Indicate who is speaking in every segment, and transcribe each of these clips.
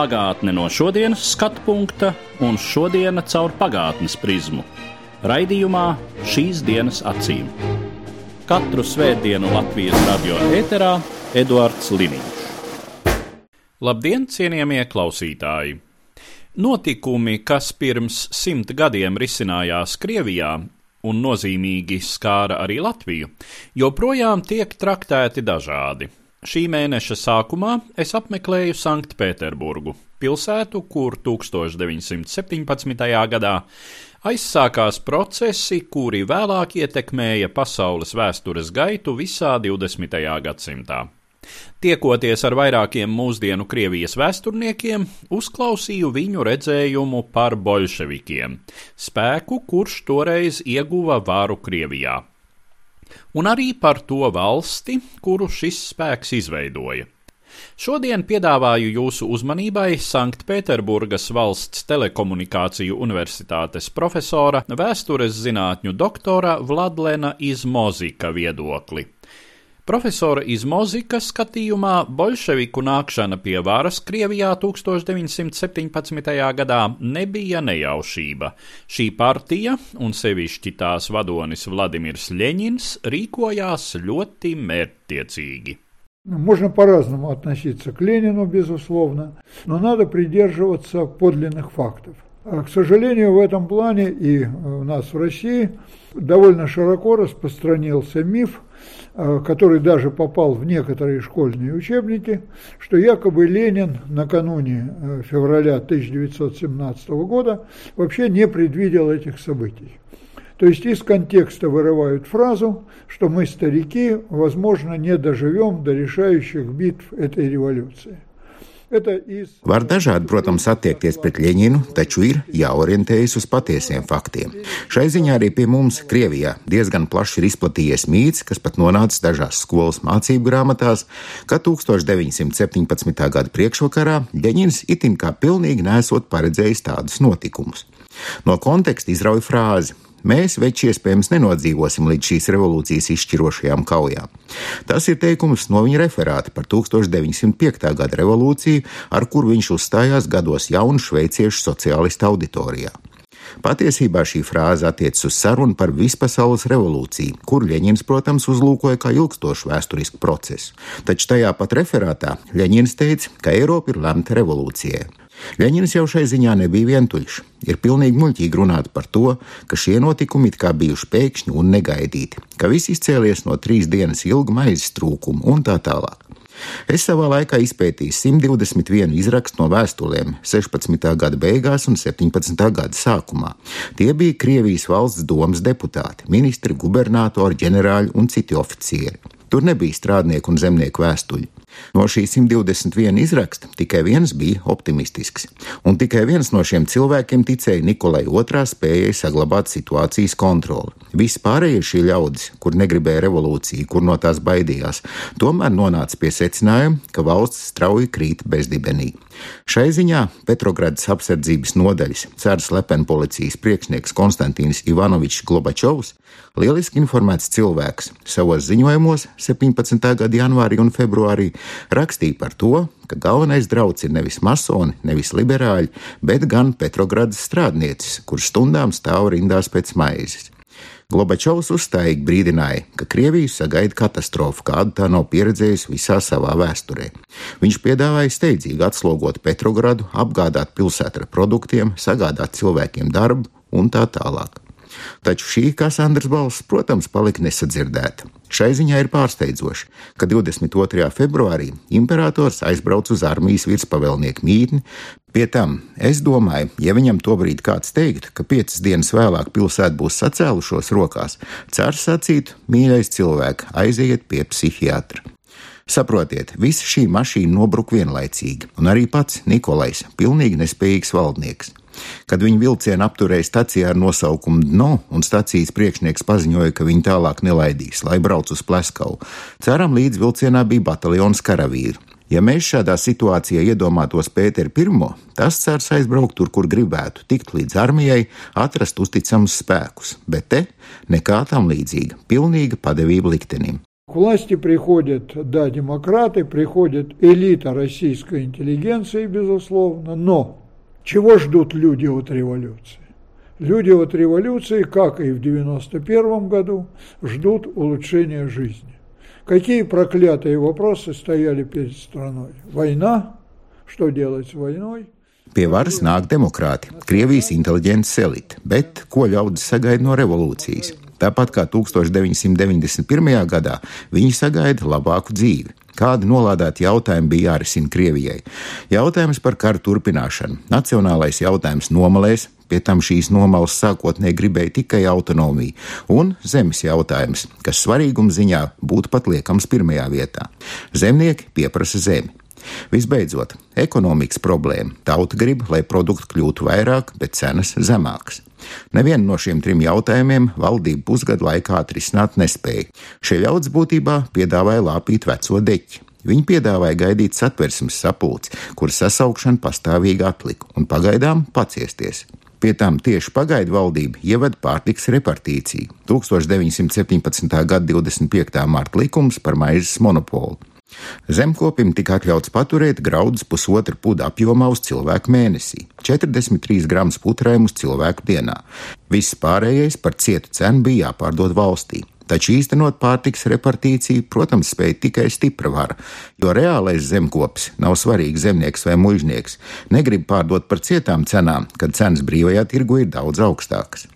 Speaker 1: Pagātne no šodienas skatu punkta un šodienas caur pagātnes prizmu. Raidījumā šīs dienas acīm. Katru svētdienu Latvijas radio ēterā Eduards Liniņš. Labdien, cienījamie klausītāji! Notikumi, kas pirms simt gadiem risinājās Krievijā un nozīmīgi skāra arī Latviju, joprojām tiek traktēti dažādi. Šī mēneša sākumā es apmeklēju Sanktpēterburgu, pilsētu, kur 1917. gadā aizsākās procesi, kuri vēlāk ietekmēja pasaules vēstures gaitu visā 20. gadsimtā. Tiekoties ar vairākiem mūsdienu Krievijas vēsturniekiem, uzklausīju viņu redzējumu par bolševikiem, spēku, kurš toreiz ieguva varu Krievijā un arī par to valsti, kuru šis spēks izveidoja. Šodien piedāvāju jūsu uzmanībai Sanktpēterburgas valsts telekomunikāciju universitātes profesora, vēstures zinātņu doktora Vladlena Izmozika viedokli. Profesora Izmozika skatījumā bolševiku nākšana pie varas Krievijā 1917. gadā nebija nejaušība. Šī partija, un sevišķi tās vadonis Vladimirs Ļeņins, rīkojās ļoti mērķtiecīgi.
Speaker 2: Можно по-разному относиться к Ленину, безусловно, но надо придерживаться подлинных фактов. А, К сожалению, в этом плане и у нас в России довольно широко распространился миф, а, который даже попал в некоторые школьные учебники, что якобы Ленин накануне э, февраля 1917 года вообще не предвидел этих событий. То есть из контекста вырывают фразу, что мы, старики, возможно, не доживем до решающих битв этой революции.
Speaker 3: Var dažādi, protams, attiekties pret Ļeņinu, taču ir jāorientējas uz patiesiem faktiem. Šai ziņā arī pie mums, Krievijā, diezgan plaši ir izplatījies mīts, kas pat nonācis dažās skolas mācību grāmatās, ka 1917. gada priekšvakarā Ļeņins itin kā pilnīgi nesot paredzējis tādus notikumus. No konteksta izrauja frāzi Mēs veči iespējams nenodzīvosim līdz šīs revolūcijas izšķirošajām kaujām. Tas ir teikums no viņa referāta par 1905. gada revolūciju, ar kuru viņš uzstājās gados jaunu šveiciešu sociālistu auditorijā. Patiesībā šī frāze attiecas uz sarunu par vispasaules revolūciju, kur Ļeņins, protams, uzlūkoja kā ilgstošu vēsturisku procesu. Taču tajā pat referātā Ļeņins teica, ka Eiropa ir lemta revolūcijai. Ļeņins jau šai ziņā nebija vientuļš. Ir pilnīgi muļķīgi runāt par to, ka šie notikumi it kā bijuši pēkšņi un negaidīti, ka viss izcēlies no trīs dienas ilga maizes trūkuma un tā tālāk. Es savā laikā izpētīju 121 izrakstu no vēstulēm 16. gada beigās un 17. gada sākumā. Tie bija Krievijas valsts domas deputāti, ministri, gubernatori, ģenerāļi un citi oficieri. Tur nebija strādnieku un zemnieku vēstuļi. No šī 121 izraksta tikai viens bija optimistisks, un tikai viens no šiem cilvēkiem ticēja Nikolai II spējai saglabāt situācijas kontroli. Visi pārējie šie ļaudis, kur negribēja revolūciju, kur no tās baidījās, tomēr nonāca pie secinājuma, ka valsts strauji krīt bezdibenī. Šai ziņā Petrogradas apsardzības nodaļas cērs lepena policijas priekšnieks Konstantīns Ivanovičs Globačovs, lieliski informēts cilvēks, savos ziņojumos 17. gada janvārī un februārī rakstīja par to, ka galvenais drauds ir nevis masoni, nevis liberāļi, bet gan Petrogradas strādniecis, kurš stundām stāv rindās pēc maizes. Globačovs uzstājīgi brīdināja, ka Krieviju sagaida katastrofa, kādu tā nav pieredzējusi visā savā vēsturē. Viņš piedāvāja steidzīgi atslogot Petrogradu, apgādāt pilsētu ar produktiem, sagādāt cilvēkiem darbu un tā tālāk. Taču šī Kasandras balss, protams, palika nesadzirdēta. Šai ziņā ir pārsteidzoši, ka 22. februārī imperators aizbrauca uz armijas virspavēlnieku mītni. Pie tam, es domāju, ja viņam tobrīd kāds teiktu, ka piecas dienas vēlāk pilsēta būs sacēlušos rokās, cārs sacītu: mīļais cilvēks, aiziet pie psihiatra. Saprotiet, visa šī mašīna nobruka vienlaicīgi, un arī pats Nikolais, pilnīgi nespējīgs valdnieks. Kad viņi vilcienu apturēja stacijā ar nosaukumu Dno, un stacijas priekšnieks paziņoja, ka viņi tālāk nelaidīs, lai brauc uz Pleskavu, ceram līdz vilcienā bija bataljons karavīri. Ja mēs šādā situācijā iedomātos Pēteru I, tas cers aizbraukt tur, kur gribētu, tikt līdz armijai, atrast uzticamus spēkus, bet te nekā tam līdzīga - pilnīga padevība liktenim.
Speaker 2: К власти приходят, да, демократы, приходит элита российской интеллигенции, безусловно, но чего ждут люди от революции? Люди от революции, как и в 1991 году, ждут улучшения жизни. Какие проклятые вопросы стояли перед страной? Война? Что делать с войной?
Speaker 3: Pie varas nāk demokrāti, Krievijas inteliģents elite, bet ko ļaudis sagaida no revolūcijas? Tāpat kā 1991. gadā, viņi sagaida labāku dzīvi. Kādi nolādēti jautājumi bija jārisina Krievijai? Jautājums par karu turpināšanu, nacionālais jautājums nomalēs, Pie tam šīs nomalas sākotnēji gribēja tikai autonomiju, un zemes jautājums, kas svarīguma ziņā būtu pat liekams pirmajā vietā. Zemnieki pieprasa zemi. Visbeidzot, ekonomikas problēma. Tauta grib, lai produkti kļūtu vairāk, bet cenas zemākas. Nevienu no šiem trim jautājumiem valdība pusgadu laikā atrisināt nespēja. Šie ļaudis būtībā piedāvāja lāpīt veco deķi. Viņi piedāvāja gaidīt satversmes sapulci, kuras sasaukšana pastāvīgi atlika, un pagaidām paciesties. Pie tam tieši pagaidu valdība ievada pārtiks repartīciju 1917. gada 25. marta likums par maizes monopolu. Zemkopim tika atļauts paturēt graudus pusotra puda apjomā uz cilvēku mēnesī, 43 gramus putrēm uz cilvēku dienā. Viss pārējais par cietu cenu bija jāpārdod valstī. Taču īstenot pārtiks repartīciju, protams, spēja tikai stipra vara, jo reālais zemkopis nav svarīgs zemnieks vai mužnieks, negrib pārdot par cietām cenām, kad cenas brīvajā tirgu ir daudz augstākas.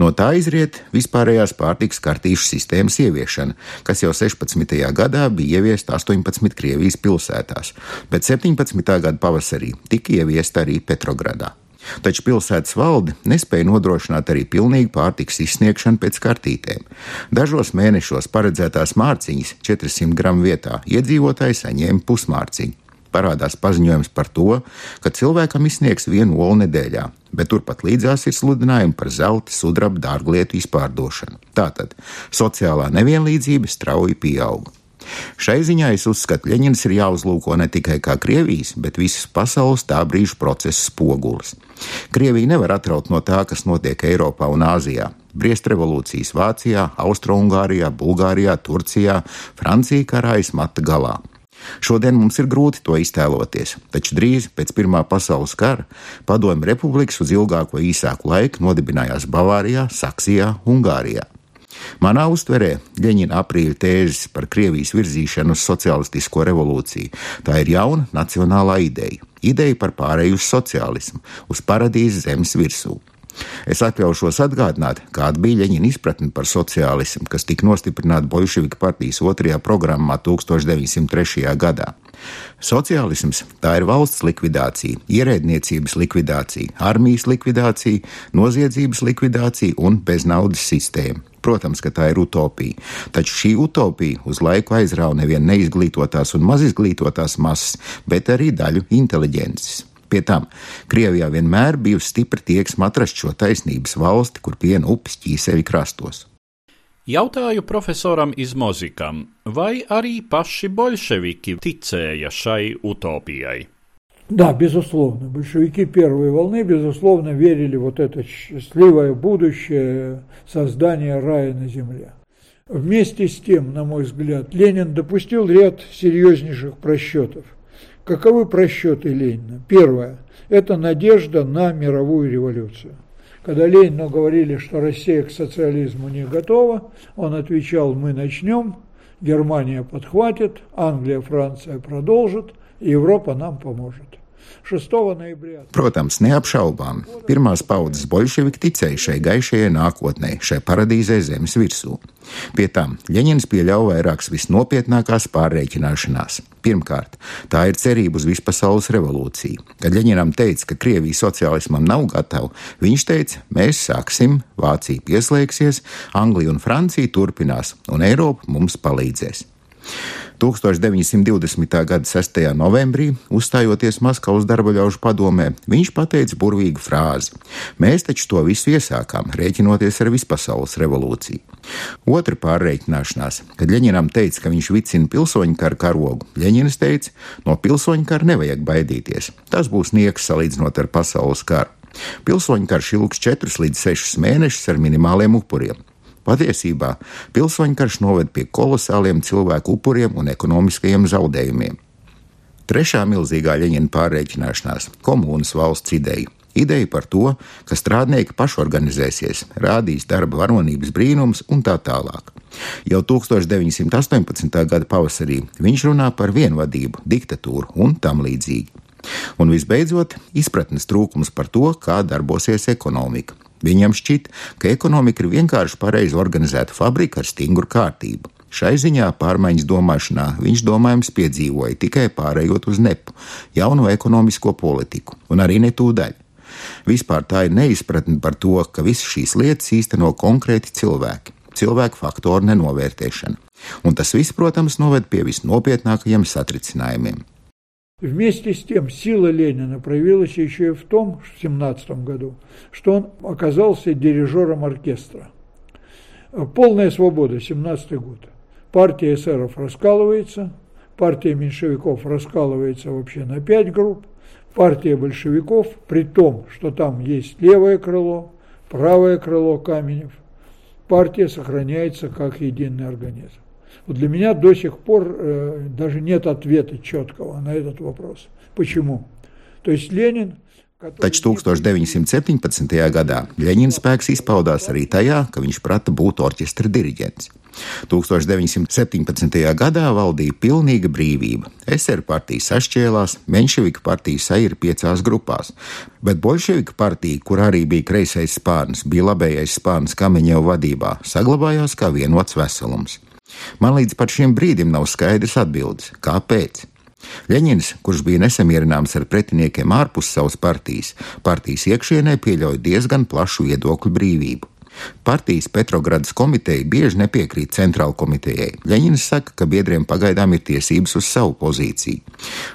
Speaker 3: No tā izriet vispārējās pārtikas kartīšu sistēmas ieviešana, kas jau 16. gadā bija ieviesta 18 Krievijas pilsētās, bet 17. gada pavasarī tika ieviesta arī Petrogradā. Taču pilsētas valde nespēja nodrošināt arī pilnīgu pārtiks izsniegšanu pēc kartītēm. Dažos mēnešos paredzētās mārciņas 400 gramu vietā iedzīvotāji saņēma pusmārciņu. Parādās paziņojums par to, ka cilvēkam izsniegs vienu olu nedēļā, bet turpat līdzās ir sludinājumi par zelta, sudraba, dārglietu izpārdošanu. Tātad sociālā nevienlīdzība strauji pieauga. Šai ziņā es uzskatu, ka Leņķins ir jāuzlūko ne tikai kā Krievijas, bet visas pasaules tā brīža procesa spogulis. Krievija nevar atraut no tā, kas notiek Eiropā un Āzijā. Briest revolūcijas Vācijā, Austrumgārijā, Bulgārijā, Turcijā, Francija karājas mata galā. Šodien mums ir grūti to iztēloties, taču drīz pēc Pirmā pasaules kara Padomju republikas uz ilgāko īsāku laiku nodibinājās Bavārijā, Saksijā, Ungārijā. Manā uztverē Ļeņina aprīļa tēzes par Krievijas virzīšanu uz socialistisko revolūciju. Tā ir jauna nacionālā ideja. Ideja par pārēju uz sociālismu, uz paradīzes zemes virsū. Es atļaušos atgādināt, kāda bija Ļeņina izpratne par sociālismu, kas tika nostiprināta Bolševika partijas otrajā programmā 1903. gadā. Sociālisms tā ir valsts likvidācija, ierēdniecības likvidācija, armijas likvidācija, noziedzības likvidācija un beznaudas sistēma. Protams, ka tā ir utopija, taču šī utopija uz laiku aizrauga nevien neizglītotās un mazizglītotās masas, bet arī daļu inteliģences. Pie tam Krievijā vienmēr bijusi stipra tieksme atrast šo taisnības valsti, kur piena upes ķīsevi krastos.
Speaker 1: Jautāju profesoram Izmozikam, vai arī paši bolševiki ticēja šai utopijai?
Speaker 2: Да, безусловно. Большевики первой волны, безусловно, верили в вот это счастливое будущее создания рая на земле. Вместе с тем, на мой взгляд, Ленин допустил ряд серьезнейших просчетов. Каковы просчеты Ленина? Первое – это надежда на мировую революцию. Когда Ленину говорили, что Россия к социализму не готова, он отвечал, мы начнем, Германия подхватит, Англия, Франция продолжит, Европа нам поможет.
Speaker 3: Protams, neapšaubām, pirmās paudzes bolševiki ticēja šai gaišajai nākotnē, šai paradīzē zemes virsū. Pie tam Ļeņins pieļauj vairākas visnopietnākās pārreikināšanās. Pirmkārt, tā ir cerība uz vispasaules revolūciju. Kad Ļeņinam teica, ka Krievija sociālismam nav gatava, viņš teica, mēs sāksim, Vācija pieslēgsies, Anglija un Francija turpinās, un Eiropa mums palīdzēs. 1920. gada 6. novembrī, uzstājoties Maskavas darba ļaužu padomē, viņš pateica burvīgu frāzi: Mēs taču to visu iesākām, rēķinoties ar vispasaules revolūciju. Otra pārreikināšanās, kad Ļeņinam teica, ka viņš vicina pilsoņu karu karogu, Ļeņins teica, no pilsoņu kara nevajag baidīties. Tas būs nieks salīdzinot ar pasaules karu. Pilsoņu karš ilgs 4 līdz 6 mēnešus ar minimāliem upuriem. Patiesībā pilsoņu karš noved pie kolosāliem cilvēku upuriem un ekonomiskajiem zaudējumiem. Trešā milzīgā Ļeņina pārreikināšanās - komunas valsts ideja. Ideja par to, ka strādnieki pašorganizēsies, rādīs darba varonības brīnums un tā tālāk. Jau 1918. gada pavasarī viņš runā par vienvadību, diktatūru un tam līdzīgi. Un visbeidzot, izpratnes trūkums par to, kā darbosies ekonomika. Viņam šķiet, ka ekonomika ir vienkārši pareizi organizēta fabrika ar stingru kārtību. Šai ziņā pārmaiņas domāšanā viņš domājams piedzīvoja tikai pārējot uz nepu, jauno ekonomisko politiku, un arī ne tūdaļ. Vispār tā ir neizpratne par to, ka visas šīs lietas īsteno konkrēti cilvēki, cilvēku faktoru nenovērtēšana. Un tas viss, protams, noved pie visnopietnākajiem satricinājumiem.
Speaker 2: Вместе с тем сила Ленина проявилась еще и в том, в 17 году, что он оказался дирижером оркестра. Полная свобода, 17 год. Партия эсеров раскалывается, партия меньшевиков раскалывается вообще на пять групп, партия большевиков, при том, что там есть левое крыло, правое крыло Каменев, партия сохраняется как единый организм. Вот для меня до сих пор э, даже нет ответа четкого на этот вопрос. Почему? То есть Ленин
Speaker 3: Taču 1917. gadā Ļeņina spēks izpaudās arī tajā, ka viņš prata būt orķestra diriģents. 1917. gadā valdīja pilnīga brīvība. SR partija sašķēlās, Menševika partija saira piecās grupās, bet Bolševika partija, kur arī bija kreisais spārns, bija labējais spārns Kameņeva vadībā, saglabājās kā vienots veselums. Man līdz pat šim brīdim nav skaidrs atbildes, kāpēc. Ļeņins, kurš bija nesamierināms ar pretiniekiem ārpus savas partijas, partijas iekšienē pieļauj diezgan plašu viedokļu brīvību. Partijas Petrogradas komiteja bieži nepiekrīt centrāla komitejai. Ļeņins saka, ka biedriem pagaidām ir tiesības uz savu pozīciju.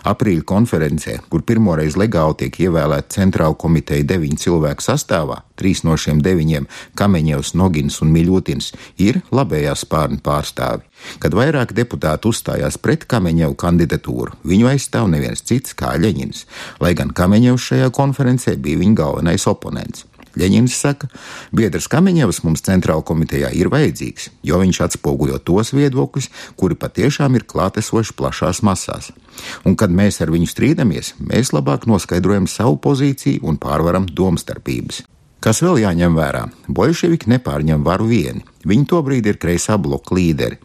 Speaker 3: Aprīļa konferencē, kur pirmoreiz legāli tiek ievēlēta centrāla komiteja deviņu cilvēku sastāvā, trīs no šiem deviņiem - Kameņevs, Nogins un Miļotins - ir labējā spārna pārstāvi. Kad vairāk deputāti uzstājās pret Kameņevu kandidatūru, viņu aizstāv neviens cits kā Ļeņins, lai gan Kameņevs šajā konferencē bija viņa galvenais oponents. Ļeņins saka, biedrs Kamiņevs mums centrāla komitejā ir vajadzīgs, jo viņš atspoguļo tos viedokļus, kuri patiešām ir klātesoši plašās masās. Un kad mēs ar viņu strīdamies, mēs labāk noskaidrojam savu pozīciju un pārvaram domstarpības. Kas vēl jāņem vērā? Bolševiki nepārņem varu vieni. Viņi tobrīd ir kreisā bloka līderi.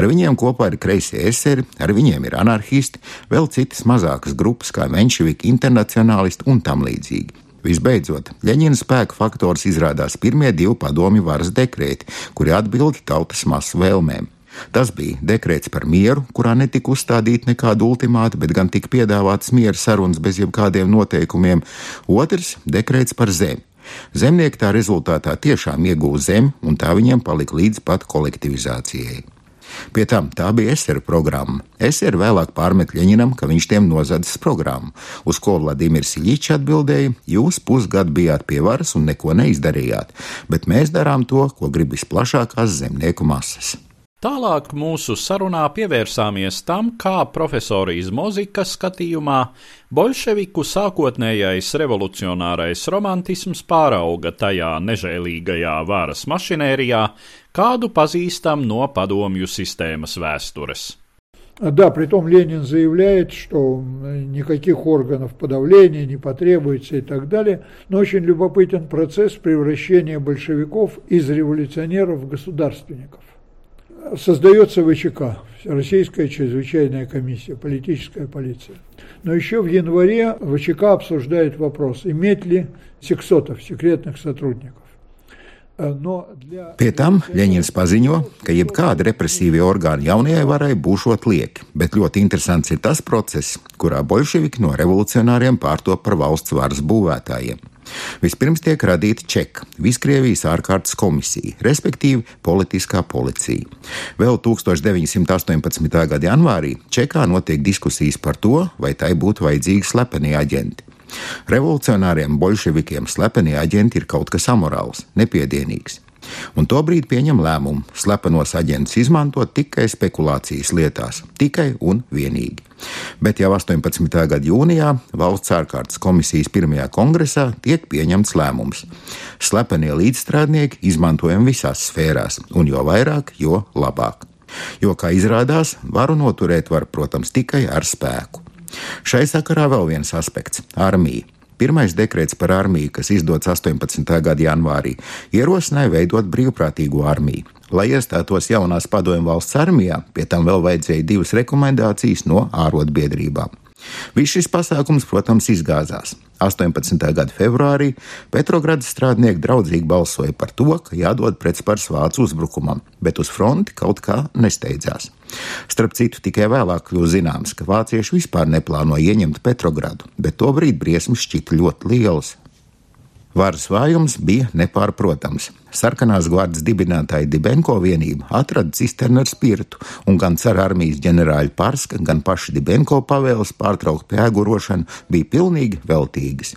Speaker 3: Ar viņiem kopā ir kreisie eseri, ar viņiem ir anarchisti, vēl citas mazākas grupas kā menševiki, internacionālisti un tam līdzīgi. Visbeidzot, Ļeņina spēka faktors izrādās pirmie divi padomju varas dekrēti, kuri atbilda tautas masu vēlmēm. Tas bija dekrēts par mieru, kurā netika uzstādīta nekāda ultimāta, bet gan tika piedāvāts miera sarunas bez jebkādiem noteikumiem. Otrs - dekrēts par zemi. Zemnieki tā rezultātā tiešām ieguva zemi, un tā viņiem palika līdz pat kolektivizācijai. Pie tam tā bija SR programma. SR vēlāk pārmet Ļeņinam, ka viņš tiem nozadzis programmu, uz ko Vladimirs Iļičs atbildēja: Jūs pusgadu bijāt pie varas un neko neizdarījāt, bet mēs darām to, ko grib visplašākās zemnieku masas.
Speaker 1: Tālāk mūsu sarunā pievērsāmies tam, kā profesora Izmozika skatījumā bolševiku sākotnējais revolucionārais romantisms pārauga tajā nežēlīgajā varas mašinērijā, kādu pazīstam no padomju sistēmas vēstures.
Speaker 2: Да, притом Ленин заявляет, что никаких органов подавления не потребуется и так далее. Но очень любопытен процесс превращения большевиков из революционеров в государственников создается ВЧК, Российская чрезвычайная комиссия, политическая полиция. Но еще в январе ВЧК обсуждает вопрос, иметь ли сексотов, секретных сотрудников.
Speaker 3: Pie tam Ļeņins paziņo, ka jebkāda represīvie orgāni jaunajai varai būšot lieki, bet ļoti interesants ir tas process, kurā bolševiki no revolucionāriem pārtop par valsts varas būvētājiem. Vispirms tiek radīta Čeka, Viskrievijas ārkārtas komisija, respektīvi politiskā policija. Vēl 1918. gada janvārī Čekā notiek diskusijas par to, vai tai būtu vajadzīgi slepeni aģenti. Revolucionāriem bolševikiem slepeni aģenti ir kaut kas amorāls, nepiedienīgs. Un tobrīd pieņem lēmumu slepenos aģentus izmantot tikai spekulācijas lietās, tikai un vienīgi. Bet jau 18. gada jūnijā valsts ārkārtas komisijas pirmajā kongresā tiek pieņemts lēmums. Slepenie līdzstrādnieki izmantojami visās sfērās, un jo vairāk, jo labāk. Jo, kā izrādās, varu noturēt var, protams, tikai ar spēku. Šai sakarā vēl viens aspekts - armija. Pirmais dekrets par armiju, kas izdots 18. gada janvārī, ierosināja veidot brīvprātīgo armiju. Lai iestātos jaunās padomju valsts armijā, pie tam vēl vajadzēja divas rekomendācijas no ārotbiedrībām. Viss šis pasākums, protams, izgāzās. 18. gada februārī Petrogradas strādnieki draudzīgi balsoja par to, ka jādod pretspars vācu uzbrukumam, bet uz fronti kaut kā nesteidzās. Starp citu, tikai vēlāk kļūst zināms, ka vācieši vispār neplāno ieņemt Petrogradu, bet tobrīd briesmas šķita ļoti lielas. Varas vājums bija nepārprotams. Sarkanās gvardas dibinātāja Dibenko vienība atrada cisternu ar spirtu, un gan cara armijas ģenerāļa Parska, gan paši Dibenko pavēles pārtraukt pēgurošanu bija pilnīgi veltīgas.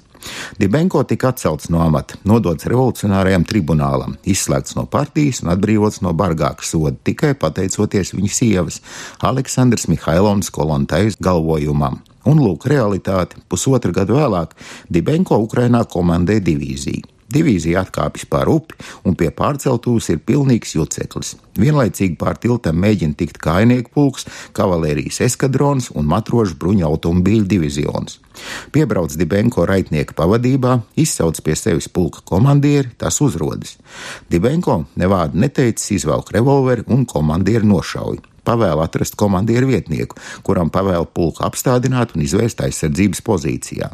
Speaker 3: Dibenko tika atcelts no amata, nodots revolucionārajam tribunālam, izslēgts no partijas un atbrīvots no bargāka soda tikai pateicoties viņa sievas, Aleksandrs Mihailovs Kolontais galvojumam. Un lūk, realitāte pusotru gadu vēlāk Dibenko Ukrainā komandē divīziju. Divīzija atkāpjas pāri upi, un pie pārceltūs ir pilnīgs juceklis. Vienlaicīgi pār tiltam mēģina tikt kainieku pulks, kavalērijas eskadrons un matrožu bruņu automobīļu divizions. Piebrauc Dibenko raitnieka pavadībā, izsauc pie sevis pulka komandieri, tas uzrodas. Dibenko nevādu neteicis, izvelk revolveri un komandieri nošauj pavēla atrast komandieru vietnieku, kuram pavēla pulku apstādināt un izvērst aizsardzības pozīcijā.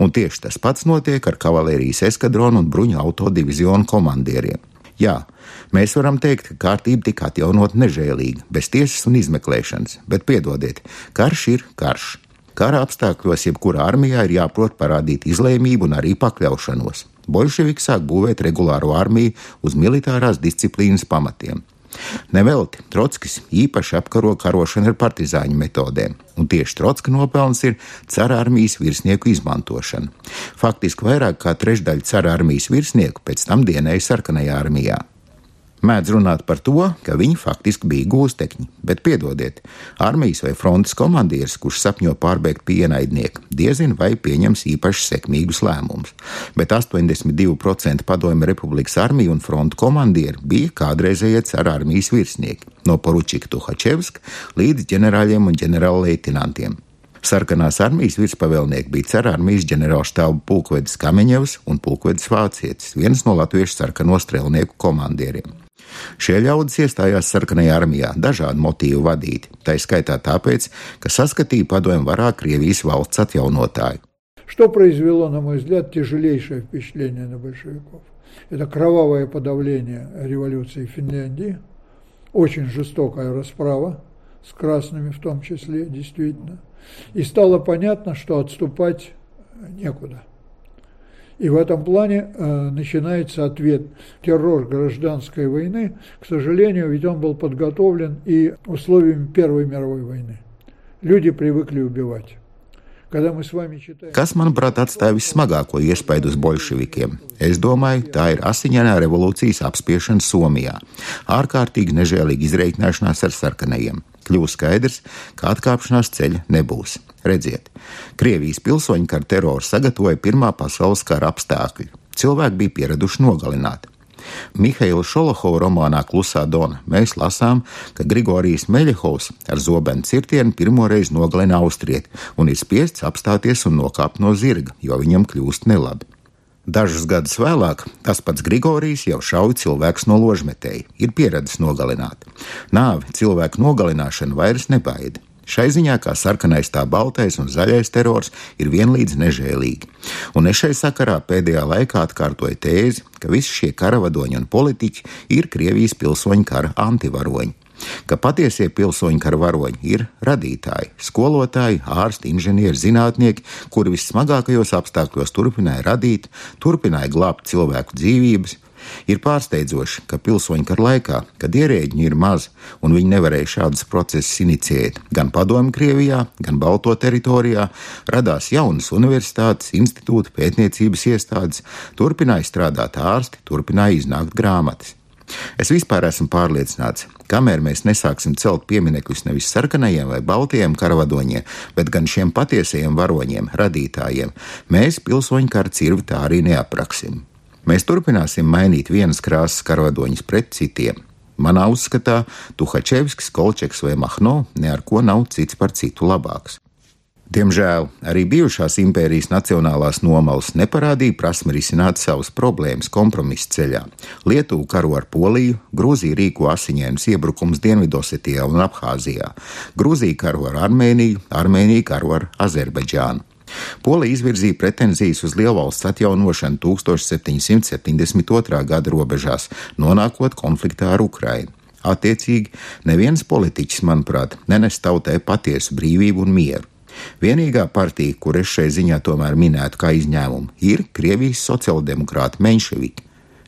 Speaker 3: Un tieši tas pats notiek ar kavalērijas eskadronu un bruņu auto divizionu komandieriem. Jā, mēs varam teikt, ka kārtība tika atjaunot nežēlīgi, bez tiesas un izmeklēšanas, bet piedodiet, karš ir karš. Kara apstākļos jebkurā armijā ir jāprot parādīt izlēmību un arī pakļaušanos. Bolševiki sāk būvēt regulāro armiju uz militārās disciplīnas pamatiem. Nevelti Trotskis īpaši apkaro karošanu ar partizāņu metodēm, un tieši Trotska nopelns ir cara armijas virsnieku izmantošana. Faktiski vairāk kā trešdaļa cara armijas virsnieku pēc tam dienēja sarkanajā armijā. Mēdz runāt par to, ka viņi faktiski bija gūstekņi, bet piedodiet, armijas vai frontes komandieris, kurš sapņo pārbēgt pie ienaidnieka, diezin vai pieņems īpaši sekmīgus lēmumus. Bet 82% padomju republikas armija un frontu komandieri bija kādreizējie cara armijas virsnieki, no Poručika Tuhačevska līdz ģenerāļiem un ģenerālleitināntiem. Sarkanās armijas virspavēlnieki bija cara armijas ģenerālštāba pulkvedis Kameņevs un pulkvedis Vācietis, viens no latviešu sarkano strēlnieku komandieriem. Šie ļaudis iestājās sarkanajā armijā dažādu motīvu vadīti, tā skaitā tāpēc, ka saskatīja padomju varā Krievijas valsts atjaunotāju.
Speaker 2: Что произвело, на мой взгляд, тяжелейшее впечатление на большевиков? Это кровавое подавление революции в Финляндии, очень жестокая расправа с красными в том числе, действительно. И стало понятно, что отступать некуда. И в этом плане э, начинается ответ. Террор гражданской войны, к сожалению, ведь он был подготовлен и условиями Первой мировой войны. Люди привыкли убивать.
Speaker 3: Kas, manuprāt, atstāja vissmagāko iespaidu uz bolševikiem? Es domāju, tā ir asiņainā revolūcijas apspiešana Somijā, ārkārtīgi nežēlīga izreikināšanās ar sarkanajiem. Kļūst skaidrs, ka atkāpšanās ceļa nebūs. Redziet, Krievijas pilsoņu kara teroru sagatavoja Pirmā pasaules kara apstākļi. Cilvēki bija pieraduši nogalināt. Mihaila Šolahova romānā Klusā Dona mēs lasām, ka Grigorijs Meļehovs ar zobenu cirtienu pirmoreiz nogalina austrieti un ir spiests apstāties un nokāpt no zirga, jo viņam kļūst nelabi. Dažus gadus vēlāk tas pats Grigorijs jau šauja cilvēks no ložmetēji, ir pieredzējis nogalināt. Nāvi cilvēku nogalināšana vairs nebaida. Šai ziņā kā sarkanais, tā baltais un zaļais terors ir vienlīdz nežēlīgi. Un es šai sakarā pēdējā laikā atkārtoju tēzi, ka visi šie karavadoņi un politiķi ir Krievijas pilsoņu kara antivaroņi. Ka patiesie pilsoņu kara varoņi ir radītāji, skolotāji, ārsti, inženieri, zinātnieki, kuri vissmagākajos apstākļos turpināja radīt, turpināja glābt cilvēku dzīvības. Ir pārsteidzoši, ka pilsoņu kara laikā, kad ierēģi ir maz un viņi nevarēja šādus procesus inicijēt, gan padomju Krievijā, gan Balto teritorijā, radās jaunas universitātes, institūti, pētniecības iestādes, turpināja strādāt ārsti, turpināja iznākt grāmatas. Es vispār esmu pārliecināts, kamēr mēs nesāksim celt pieminekļus nevis sarkanajiem vai baltajiem karavadoņiem, bet gan šiem patiesajiem varoņiem, radītājiem, mēs pilsoņu kara cirvi tā arī neapraksim. Mēs turpināsim mainīt vienas krāsas karavadoņus pret citiem. Manā uzskatā Tuhačevskis, Kolčeks vai Mahno ne ar ko nav cits par citu labāks. Diemžēl arī bijušās impērijas nacionālās nomalas neparādīja prasmi risināt savas problēmas kompromisa ceļā. Lietuva karo ar Poliju, Grūzija rīko asiņainus iebrukums Dienvidosetijā un Abhāzijā, Grūzija karo ar Armēniju, Armēnija karo ar Azerbaidžānu. Polija izvirzīja pretenzijas uz lielvalsts atjaunošanu 1772. gada robežās, nonākot konfliktā ar Ukrainu. Attiecīgi, neviens politiķis, manuprāt, nenes tautai patiesu brīvību un mieru. Vienīgā partija, kur es šai ziņā tomēr minētu kā izņēmumu, ir Krievijas sociāldemokrāta Menševiki.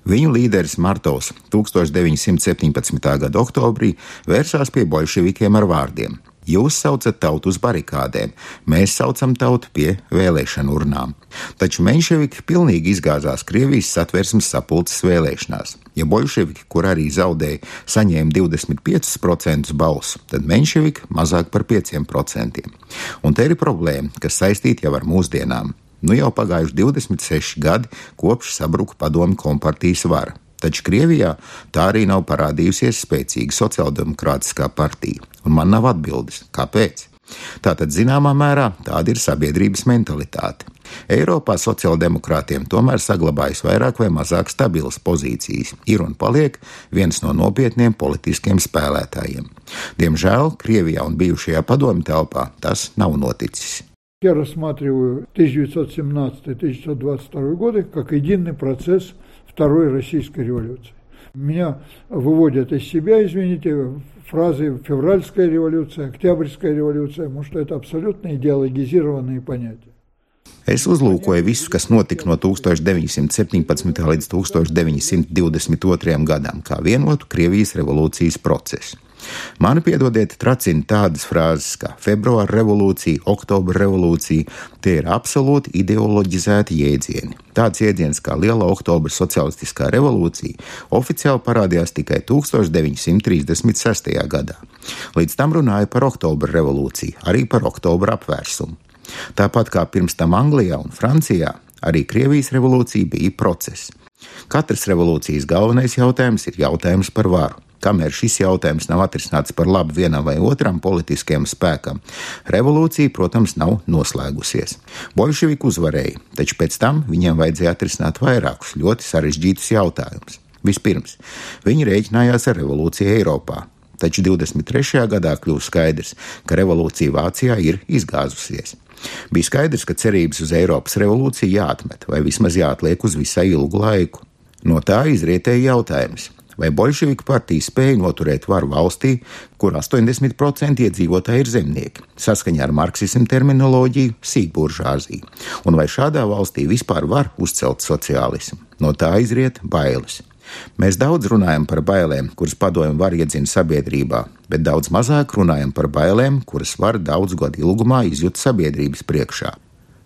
Speaker 3: Viņu līderis Martovs 1917. gada oktobrī vērsās pie bolševikiem ar vārdiem: Jūs saucat tautu uz barikādēm, mēs saucam tautu pie vēlēšanu urnām. Taču menševiki pilnīgi izgāzās Krievijas satversmes sapulces vēlēšanās. Ja bolševiki, kur arī zaudēja, saņēma 25% balsu, tad menševiki mazāk par 5%. Un te ir problēma, kas saistīta jau ar mūsdienām. Nu jau pagājuši 26 gadi kopš sabruka padomu kompartijas vara. Taču Krievijā tā arī nav parādījusies spēcīga sociāldemokrātiskā partija, un man nav atbildes, kāpēc. Tātad, zināmā mērā, tāda ir sabiedrības mentalitāte. Eiropā sociāldemokrātiem tomēr saglabājas vairāk vai mazāk stabilas pozīcijas, ir un paliek viens no nopietniem politiskiem spēlētājiem. Diemžēl Krievijā un bijušajā padomju telpā tas nav noticis.
Speaker 2: Я рассматриваю 1917-1922 годы как единый процесс Второй российской революции. Меня выводят из себя, извините, фразы «февральская революция», «октябрьская революция», потому что это абсолютно идеологизированные понятия.
Speaker 3: Es uzlūkoju visu, kas notika no 1917. līdz 1922. gadam, kā vienotu Krievijas revolūcijas procesu. Mani piedodiet, tracina tādas frāzes kā februāra revolūcija, oktobra revolūcija. Tie ir absolūti ideoloģizēti jēdzieni. Tāds jēdziens kā Liela oktobra socialistiskā revolūcija oficiāli parādījās tikai 1936. gadā. Līdz tam runāja par oktobra revolūciju, arī par oktobra apvērsumu. Tāpat kā pirms tam Anglijā un Francijā, arī Krievijas revolūcija bija process. Katras revolūcijas galvenais jautājums ir jautājums par varu kamēr šis jautājums nav atrisināts par labu vienam vai otram politiskajam spēkam, revolūcija, protams, nav noslēgusies. Bolševiki uzvarēja, taču pēc tam viņiem vajadzēja atrisināt vairākus ļoti sarežģītus jautājumus. Vispirms, viņi rēķinājās ar revolūciju Eiropā, taču 23. gadā kļūst skaidrs, ka revolūcija Vācijā ir izgāzusies. Bija skaidrs, ka cerības uz Eiropas revolūciju jāatmet vai vismaz jāatliek uz visai ilgu laiku. No tā izrietēja jautājums, Vai bolševiku partija spēja noturēt varu valstī, kur 80% iedzīvotāji ir zemnieki, saskaņā ar marksismu terminoloģiju - sīkburžāzija, un vai šādā valstī vispār var uzcelt sociālismu? No tā izriet bailes. Mēs daudz runājam par bailēm, kuras padomju var iedzina sabiedrībā, bet daudz mazāk runājam par bailēm, kuras var daudz gadu ilgumā izjust sabiedrības priekšā.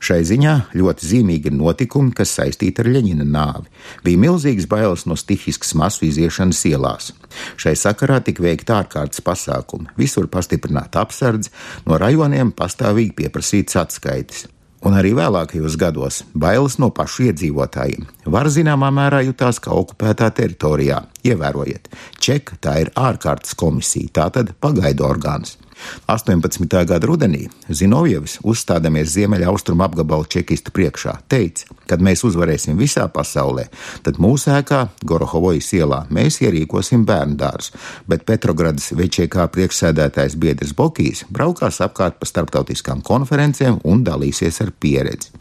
Speaker 3: Šai ziņā ļoti zīmīgi ir notikumi, kas saistīti ar Ļeņina nāvi. Bija milzīgas bailes no stihiskas masu iziešanas ielās. Šai sakarā tika veikta ārkārtas pasākumi, visur pastiprināta apsardze, no rajoniem pastāvīgi pieprasīts atskaites. Un arī vēlākajos gados bailes no pašu iedzīvotājiem var zināmā mērā jutās kā okupētā teritorijā. Ievērojiet, čeka tā ir ārkārtas komisija, tātad pagaidu orgāns. 18. gada rudenī Zinovjevs, uzstādamies ziemeļaustrumu apgabalu čekistu priekšā, teica, kad mēs uzvarēsim visā pasaulē, tad mūsu ēkā, Gorohovojas ielā, mēs ierīkosim bērnu dārzu, bet Petrogradas večiekā priekšsēdētājs Biedrs Bokijs braukās apkārt pa starptautiskām konferencēm un dalīsies ar pieredzi.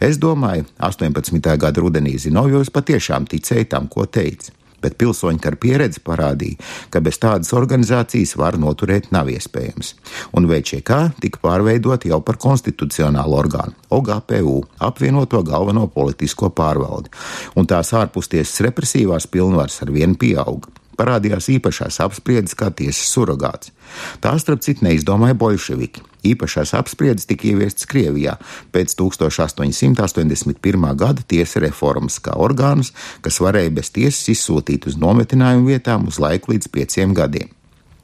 Speaker 3: Es domāju, 18. gada rudenī Zinovjovs patiešām ticēja tam, ko teica. Bet pilsoņu kara pieredze parādīja, ka bez tādas organizācijas var noturēt nav iespējams. Un VČK tika pārveidot jau par konstitucionālu orgānu - OGPU, apvienoto galveno politisko pārvaldi, un tās ārpustiesas represīvās pilnvaras ar vienu pieauga parādījās īpašās apspriedes kā tiesas surrogāts. Tā starp citu neizdomāja bolševiki. Īpašās apspriedes tika ieviestas Krievijā pēc 1881. gada tiesa reformas kā orgānus, kas varēja bez tiesas izsūtīt uz nometinājumu vietām uz laiku līdz pieciem gadiem.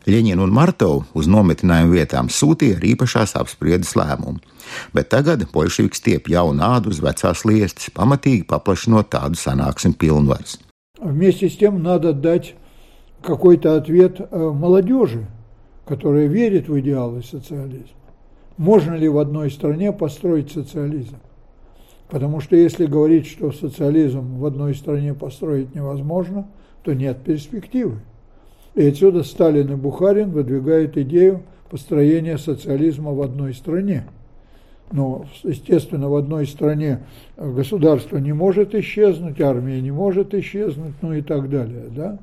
Speaker 3: Ļeņinu un Martovu uz nometinājumu vietām sūtīja ar īpašās apspriedes lēmumu, bet tagad bolševiks stiep jaunu ādu uz vecās liestas, pamatīgi paplašinot tādu sanāksmi pilnvaras.
Speaker 2: Вместе с тем надо дать какой-то ответ молодежи, которая верит в идеалы социализма. Можно ли в одной стране построить социализм? Потому что если говорить, что социализм в одной стране построить невозможно, то нет перспективы. И отсюда Сталин и Бухарин выдвигают идею построения социализма в одной стране. Но, естественно, в одной стране государство не может исчезнуть, армия не может исчезнуть, ну и так далее. Да?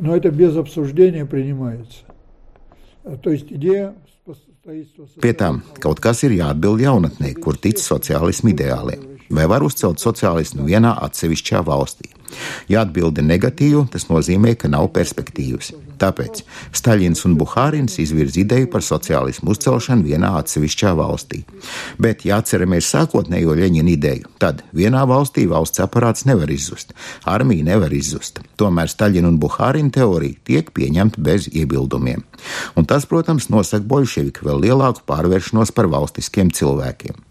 Speaker 2: Но это без обсуждения принимается. То есть идея
Speaker 3: Pie tām kaut kas ir jāatbild jaunatnē, kur tic sociālismu ideāliem. Vai var uzcelt sociālismu vienā atsevišķā valstī? Ja atbilde negatīva, tas nozīmē, ka nav perspektīvas. Tāpēc Staļins un Buhārins izvirza ideju par sociālismu uzcelšanu vienā atsevišķā valstī. Bet, ja atceramies sākotnējo Leņķina ideju, tad vienā valstī valsts aparāts nevar izzust, armija nevar izzust. Tomēr Staļina un Buhārina teorija tiek pieņemta bez iebildumiem. Un tas, protams, nosaka bolševiku vēl lielāku pārvēršanos par valstiskiem cilvēkiem.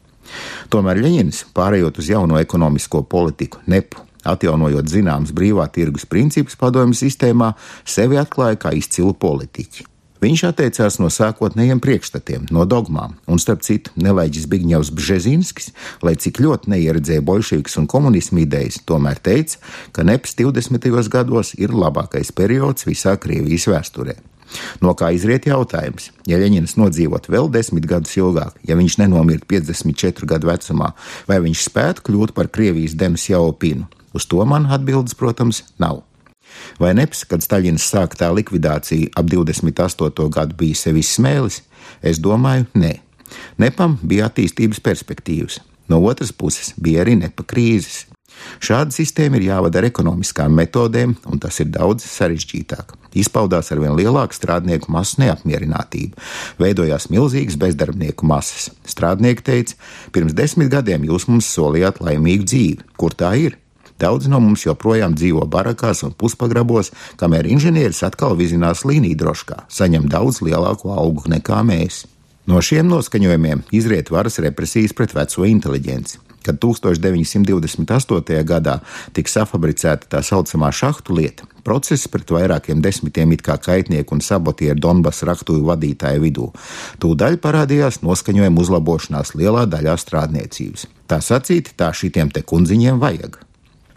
Speaker 3: Tomēr Ļeņins, pārējot uz jauno ekonomisko politiku, nepu Atjaunojot zināmas brīvā tirgus principus padomju sistēmā, sevi atklāja kā izcilu politiķi. Viņš atteicās no sākotnējiem priekšstatiem, no dogmām, un starp citu, nelaiģis Bigņevs Bžezinskis, lai cik ļoti neieredzēja bolševiks un komunismu idejas, tomēr teica, ka neps 20. gados ir labākais periods visā Krievijas vēsturē. No kā izriet jautājums, ja Leņķins nodzīvot vēl desmit gadus ilgāk, ja viņš nenomirt 54 gadu vecumā, vai viņš spētu kļūt par Krievijas Denis Jaupinu? Uz to man atbildes, protams, nav. Vai neps, kad Staļins sāka tā likvidāciju ap 28. gadu, bija sevi smēlis? Es domāju, nē. Nepam bija attīstības perspektīvas, no otras puses bija arī nepa krīzes. Šāda sistēma ir jāvada ar ekonomiskām metodēm, un tas ir daudz sarežģītāk. Izpaudās ar vien lielāku strādnieku masu neapmierinātību, veidojās milzīgas bezdarbnieku masas. Strādnieki teica, pirms desmit gadiem jūs mums solījāt laimīgu dzīvi, kur tā ir? Daudz no mums joprojām dzīvo barakās un puspagrabos, kamēr inženieris atkal vizinās līniju droškā, saņem daudz lielāku algu nekā mēs. No šiem noskaņojumiem izriet varas represijas pret veco inteliģenci. Kad 1928. gadā tika safabricēta tā saucamā šahtu lieta, process pret vairākiem desmitiem it kā kaitnieku un sabotieru Donbass raktuvi vadītāju vidū, tūdaļ parādījās noskaņojuma uzlabošanās lielā daļā strādniecības. Tā sacīti, tā šitiem te kundziņiem vajag.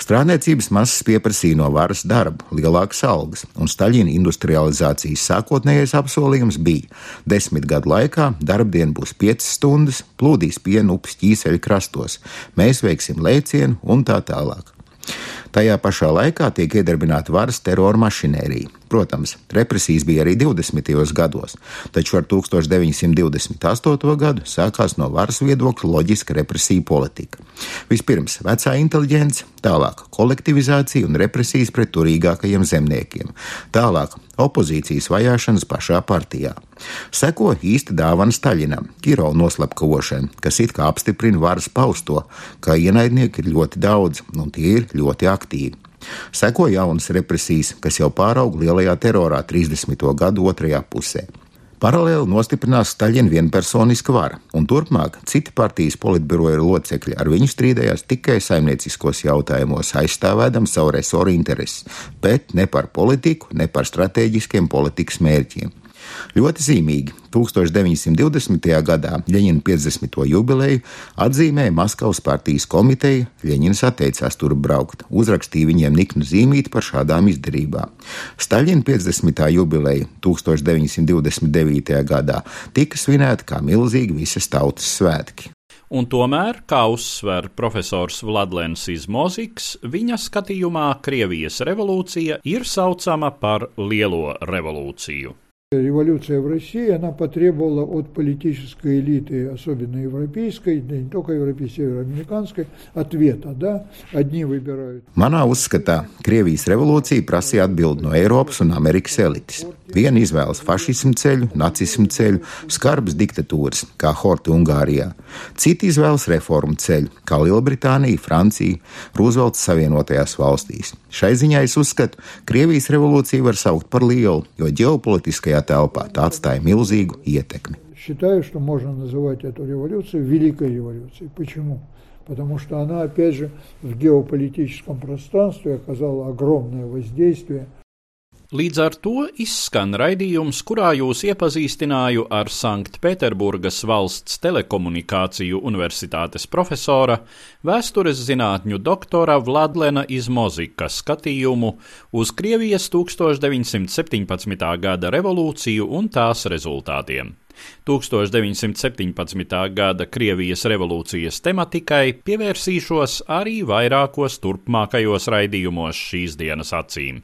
Speaker 3: Strādniecības masas pieprasīja no varas darbu, lielākas algas, un Staļina industrializācijas sākotnējais apsolījums bija: desmit gadu laikā darbdiena būs piecas stundas, plūdīs pienu upes ķīseļu krastos, mēs veiksim lēcienu un tā tālāk. Tajā pašā laikā tiek iedarbināta varas terora mašinērija. Protams, represijas bija arī 20. gados, taču ar 1928. gadu sākās no varas viedokļa loģiska represija politika. Vispirms vecā inteliģence, tālāk kolektivizācija un represijas pret turīgākajiem zemniekiem, tālāk opozīcijas vajāšanas pašā partijā. Seko īsta dāvana Staļinam, Kirova noslepkavošana, kas it kā apstiprina varas pausto, ka ienaidnieki ir ļoti daudz un tie ir ļoti aktīvi. Seko jaunas represijas, kas jau pārauga lielajā terorā 30. gadu otrajā pusē. Paralēli nostiprinās Staļina vienpersoniska vara, un turpmāk citi partijas politbiroja locekļi ar viņu strīdējās tikai saimnieciskos jautājumos, aizstāvēdam savu resoru intereses, bet ne par politiku, ne par strateģiskiem politikas mērķiem. Ļoti zīmīgi 1920. gadā Ļeņina 50. jubileju atzīmēja Maskavas partijas komiteja, Ļeņins atteicās tur braukt, uzrakstīja viņiem niknu zīmīti par šādām izdarībām. Staļina 50. jubileja 1929. gadā tika svinēta kā milzīgi visas tautas svētki.
Speaker 1: Un tomēr, kā uzsver profesors Vladlens Izmoziks, viņa skatījumā Krievijas revolūcija ir saucama par Lielo revolūciju.
Speaker 2: Революция в России, она потребовала от политической элиты, особенно европейской, да не только европейской, североамериканской, ответа. Да? Одни выбирают.
Speaker 3: Manā uzskatā Krievijas revolūcija prasīja atbildi no Eiropas un Amerikas elites. Viena izvēlas fašismu ceļu, nacismu ceļu, skarbas diktatūras, kā Horta Ungārijā. Citi izvēlas reformu ceļu, kā Lielbritānija, Francija, Rūzvelts Savienotajās valstīs. Šai ziņā es uzskatu, Krievijas revolūciju var saukt par lielu, jo ģeopolitiskajā telpā tā atstāja milzīgu ietekmi.
Speaker 2: Считаю, что можно называть эту революцию Великой революцией. Почему? Потому что она, опять же, в геополитическом пространстве оказала огромное воздействие –
Speaker 1: Līdz ar to izskan raidījums, kurā jūs iepazīstināju ar Sanktpēterburgas valsts telekomunikāciju universitātes profesora, vēstures zinātņu doktora Vladlena Izmozika skatījumu uz Krievijas 1917. gada revolūciju un tās rezultātiem. 1917. gada Krievijas revolūcijas tematikai pievērsīšos arī vairākos turpmākajos raidījumos šīs dienas acīm.